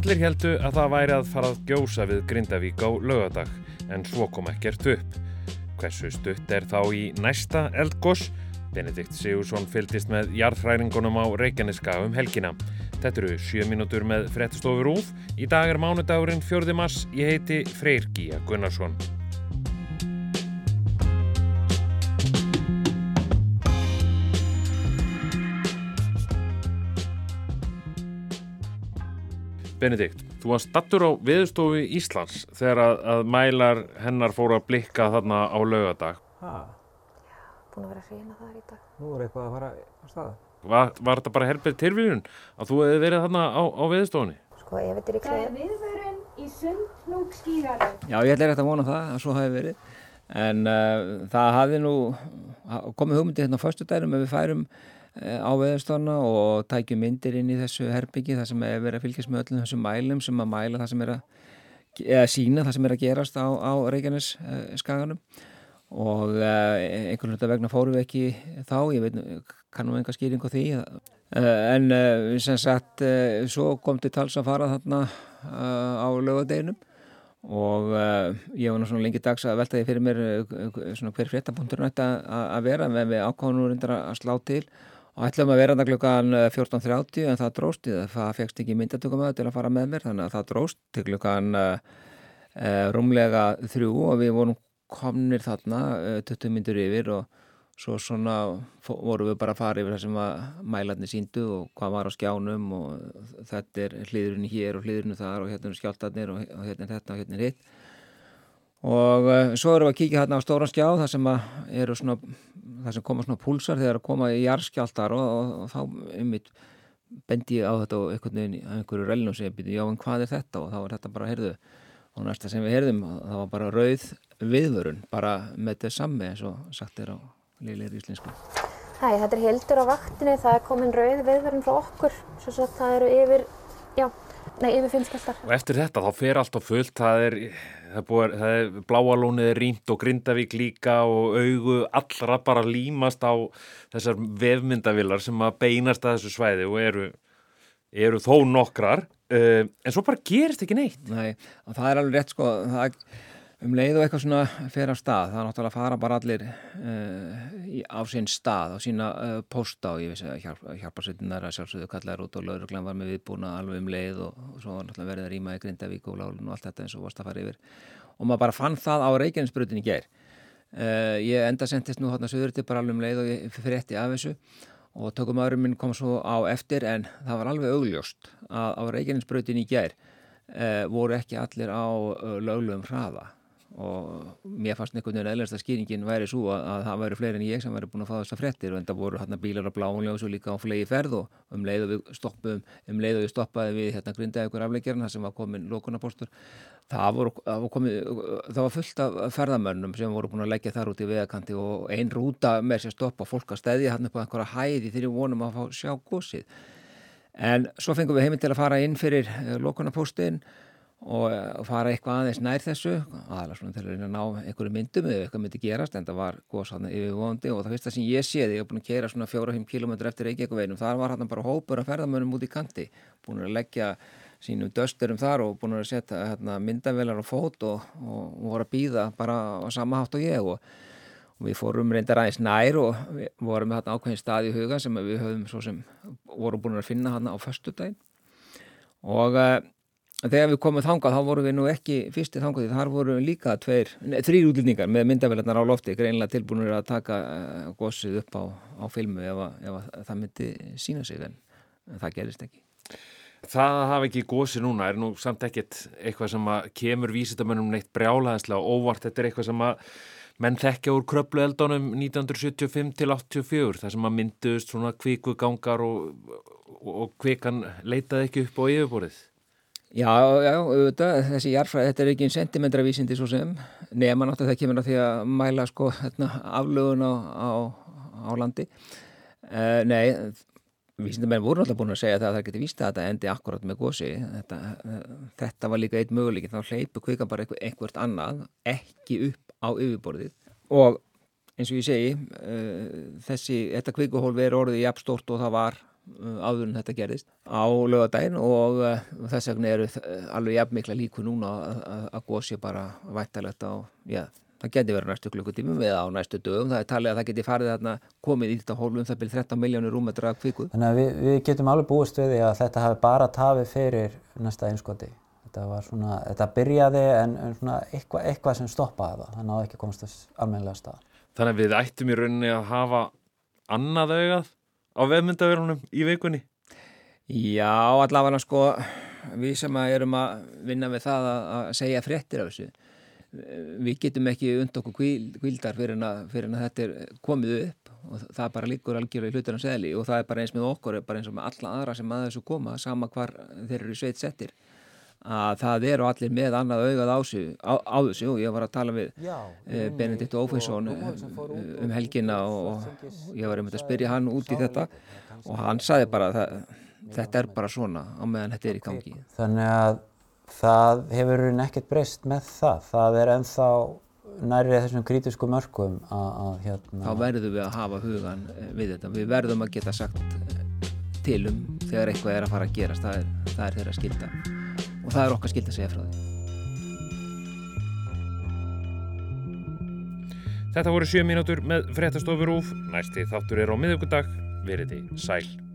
Allir heldu að það væri að fara að gjósa við Grindavík á lögadag en svo kom ekkert upp. Hversu stutt er þá í næsta eldgoss? Benedikt Sigursson fylgist með jarðhræringunum á Reykjaneska um helgina. Þetta eru 7 mínútur með frettstofur úf. Í dag er mánudagurinn 4. mars. Ég heiti Freyr Gíja Gunnarsson. Benedikt, þú varst stattur á viðstofu Íslands þegar að, að mælar hennar fóru að blikka þarna á laugadag. Ha, Búin að vera að reyna það í dag. nú er eitthvað að fara á staða. Var, var þetta bara helbið tilvíðun að þú hefði verið þarna á, á viðstofunni? Sko ef þetta er í Það er viðvörun í sundnúk skíðarum. Já, ég ætla rétt að vona það að svo hafi verið. En uh, það hafi nú komið hugmyndi hérna á föstu dærum ef við færum á veðurstofna og tækjum myndir inn í þessu herbyggi þar sem er verið að fylgjast með öllum þessum mælum sem að mæla það sem er að, eða sína það sem er að gerast á, á Reykjanes uh, skaganum og uh, einhvern veginn vegna fórum við ekki þá, ég veit kannum enga skýring á því uh, en uh, sem sagt uh, svo kom til tals að fara þarna uh, á lögadeginum og uh, ég var svona lengi dags að velta því fyrir mér uh, svona hver fréttapunktur nætti að, að vera en við ákváðum nú reyndar að slá til ætlum að vera þarna klukkan 14.30 en það dróst það, fegst ekki myndatökum að til að fara með mér þannig að það dróst til klukkan uh, uh, rúmlega þrjú og við vorum komnir þarna uh, 20 myndur yfir og svo svona vorum við bara að fara yfir það sem að mælarnir síndu og hvað var á skjánum og þetta er hliðurinn hér og hliðurinn þar og hérna er skjáltarnir og, hérna er þetta og hérna er hitt. Og svo erum við að kíkja hérna á stóran skjá þar sem eru svona þar sem koma svona púlsar þegar að koma í jarðskjáltar og, og, og þá einmitt bendi ég á þetta og einhvern veginn á einhverju rellnum sem ég byrja, já en hvað er þetta og þá er þetta bara, heyrðu og næsta sem við heyrðum, það var bara rauð viðvörun, bara með þetta samme eins og sagt er á liðleir íslensku Hæ, þetta er Hildur á vaktinni, það er komin rauð viðverðin frá okkur. Svo svo það eru yfir, já, nei yfir fimm skjáltar. Og eftir þetta þá fer allt á fullt, það er, það búið, það er bláalónið er rýmt og Grindavík líka og augu allra bara límast á þessar vefmyndavillar sem að beinast að þessu svæði og eru, eru þó nokkrar. Uh, en svo bara gerist ekki neitt. Nei, það er alveg rétt sko það, um leið og eitthvað svona fer af stað, það er náttúrulega að fara bara allir uh, í, á sinn stað á sína uh, pósta og ég vissi að hjálp, hjálparsveitinnar að sjálfsögðu kallar út og lauruglan var með viðbúna alveg um leið og, og svo var náttúrulega verið að rýma í Grindavík og Lálun og allt þetta eins og varst að fara yfir. Og maður bara fann það á Reykjanesbrutin í gær. Uh, ég enda sendist nú hérna söður til bara alveg um leið og ég frétti af þessu og tökum aðurum minn kom svo á eftir en það var alveg augljóst að á Reykjanesbrutin í uh, voru ekki allir á löglegum hraða og mér fannst einhvern veginn eðlast að skýringin væri svo að, að það væri fleiri en ég sem væri búin að fá þessa fréttir og enda voru hérna bílar á bláunljós og líka á flegi ferð og um leið og við stoppum um leið og við stoppaði við hérna grindaði ykkur afleikjarna sem var komin lókunarpostur það, voru, það, var komið, það var fullt af ferðamönnum sem voru búin að leggja þar út í vegakanti og ein rúta með sér stoppa fólk að stæði hann upp á einhverja hæði þegar vonum að fá sjá gósið en svo fengum við heiminn til að fara inn fyrir lókunarpostin og og fara eitthvað aðeins nær þessu aðalega svona til að reyna að ná einhverju myndum eða eitthvað myndi gerast en það var góðs hann yfirvóndi og það fyrsta sem ég séði, ég hef búin að keira svona fjóra-fimm kilómetrar eftir Reykjavík þar var hann bara hópur af ferðamönnum út í kanti búin að leggja sínum dösturum þar og búin að setja hérna, myndavelar á fót og, og, og voru að býða bara á sama hátt og ég og, og við fórum reyndar aðeins nær og vorum með ákveðin stað í huga sem við höfum svo sem voru búin að finna hann á föstudaginn. Og uh, þegar við komum þangað þá vorum við nú ekki fyrsti þangað því þar voru líka tveir, þrýr útlýningar með myndavelarnar á lofti greinlega tilbúinir að taka uh, gósið upp á, á filmu ef, að, ef að það myndi sína sig en það gerist ekki Það að hafa ekki gósi núna er nú samt ekkit eitthvað sem kemur vísitamönnum neitt brjálaðislega óvart. Þetta er eitthvað sem að menn þekkja úr kröplueldunum 1975 til 84 þar sem að mynduðust svona kvíkugangar og, og, og kvikan leitaði ekki upp á yfirborðið. Já, já, auðvitað, þessi jarfræði, þetta er ekki einn sentimetravísindi svo sem, nema náttúrulega það kemur að því að mæla sko hérna, aflögun á, á, á landi. Uh, nei, vísindamenn voru náttúrulega búin að segja það að það geti vísta að þetta endi akkurat með gósi. Þetta, uh, þetta var líka eitt möguleikin, þá hleypu kvika bara einhver, einhvert annað, ekki upp á yfirborðið. Og eins og ég segi, uh, þessi, þetta kvikuhólfi er orðið jafn stort og það var áður en þetta gerðist á lögadaginn og uh, þess vegna eru alveg jafn mikla líku núna að gósi bara vættalegt á, já, það geti verið næstu klukkutímum eða á næstu dögum, það er talið að það geti farið þarna komið í þetta hólum það byrjum 13 miljónir rúmetra kvikuð. Þannig að við, við getum alveg búist við því að þetta hafi bara tafið fyrir næsta einskoti. Þetta var svona, þetta byrjaði en, svona eitthvað, eitthvað sem stoppaði það, það náði ekki komast þess almennilega stað. Þannig að við ættum í rauninni að hafa annað augað á vefmyndaverunum í vikunni? Já, allavega sko, við sem erum að vinna við það að segja fréttir af þessu, við getum ekki und okkur kvildar fyrir en, að, fyrir en að þetta er komið upp og það bara líkur algjörlega í hluturna segli og það er bara eins með okkur, bara eins og með alla aðra sem að þessu koma, sama hvar þeir eru sveit settir að það eru allir með annað augað á, þessu. Og ég var að tala við eh, Benedikt Ófeinsson um helgina og ég var um að spyrja hann út í þetta. og hann saði bara að þetta er bara svona á meðan þetta er í gangi. Þannig að það hefur nekkert breyst með það, það er ennþá nærrið þessum krítisku mörgum að hérna... Þá verðum við að hafa hugan eh, við þetta, við verðum að geta sagt eh, til um þegar eitthvað er að fara að gerast, það er, það er þeirra skilta og það er okkar skild að segja frá því. Þetta voru 7 mínútur með fréttastofur úf. Næsti þáttur er á miðugundag. Verið í sæl.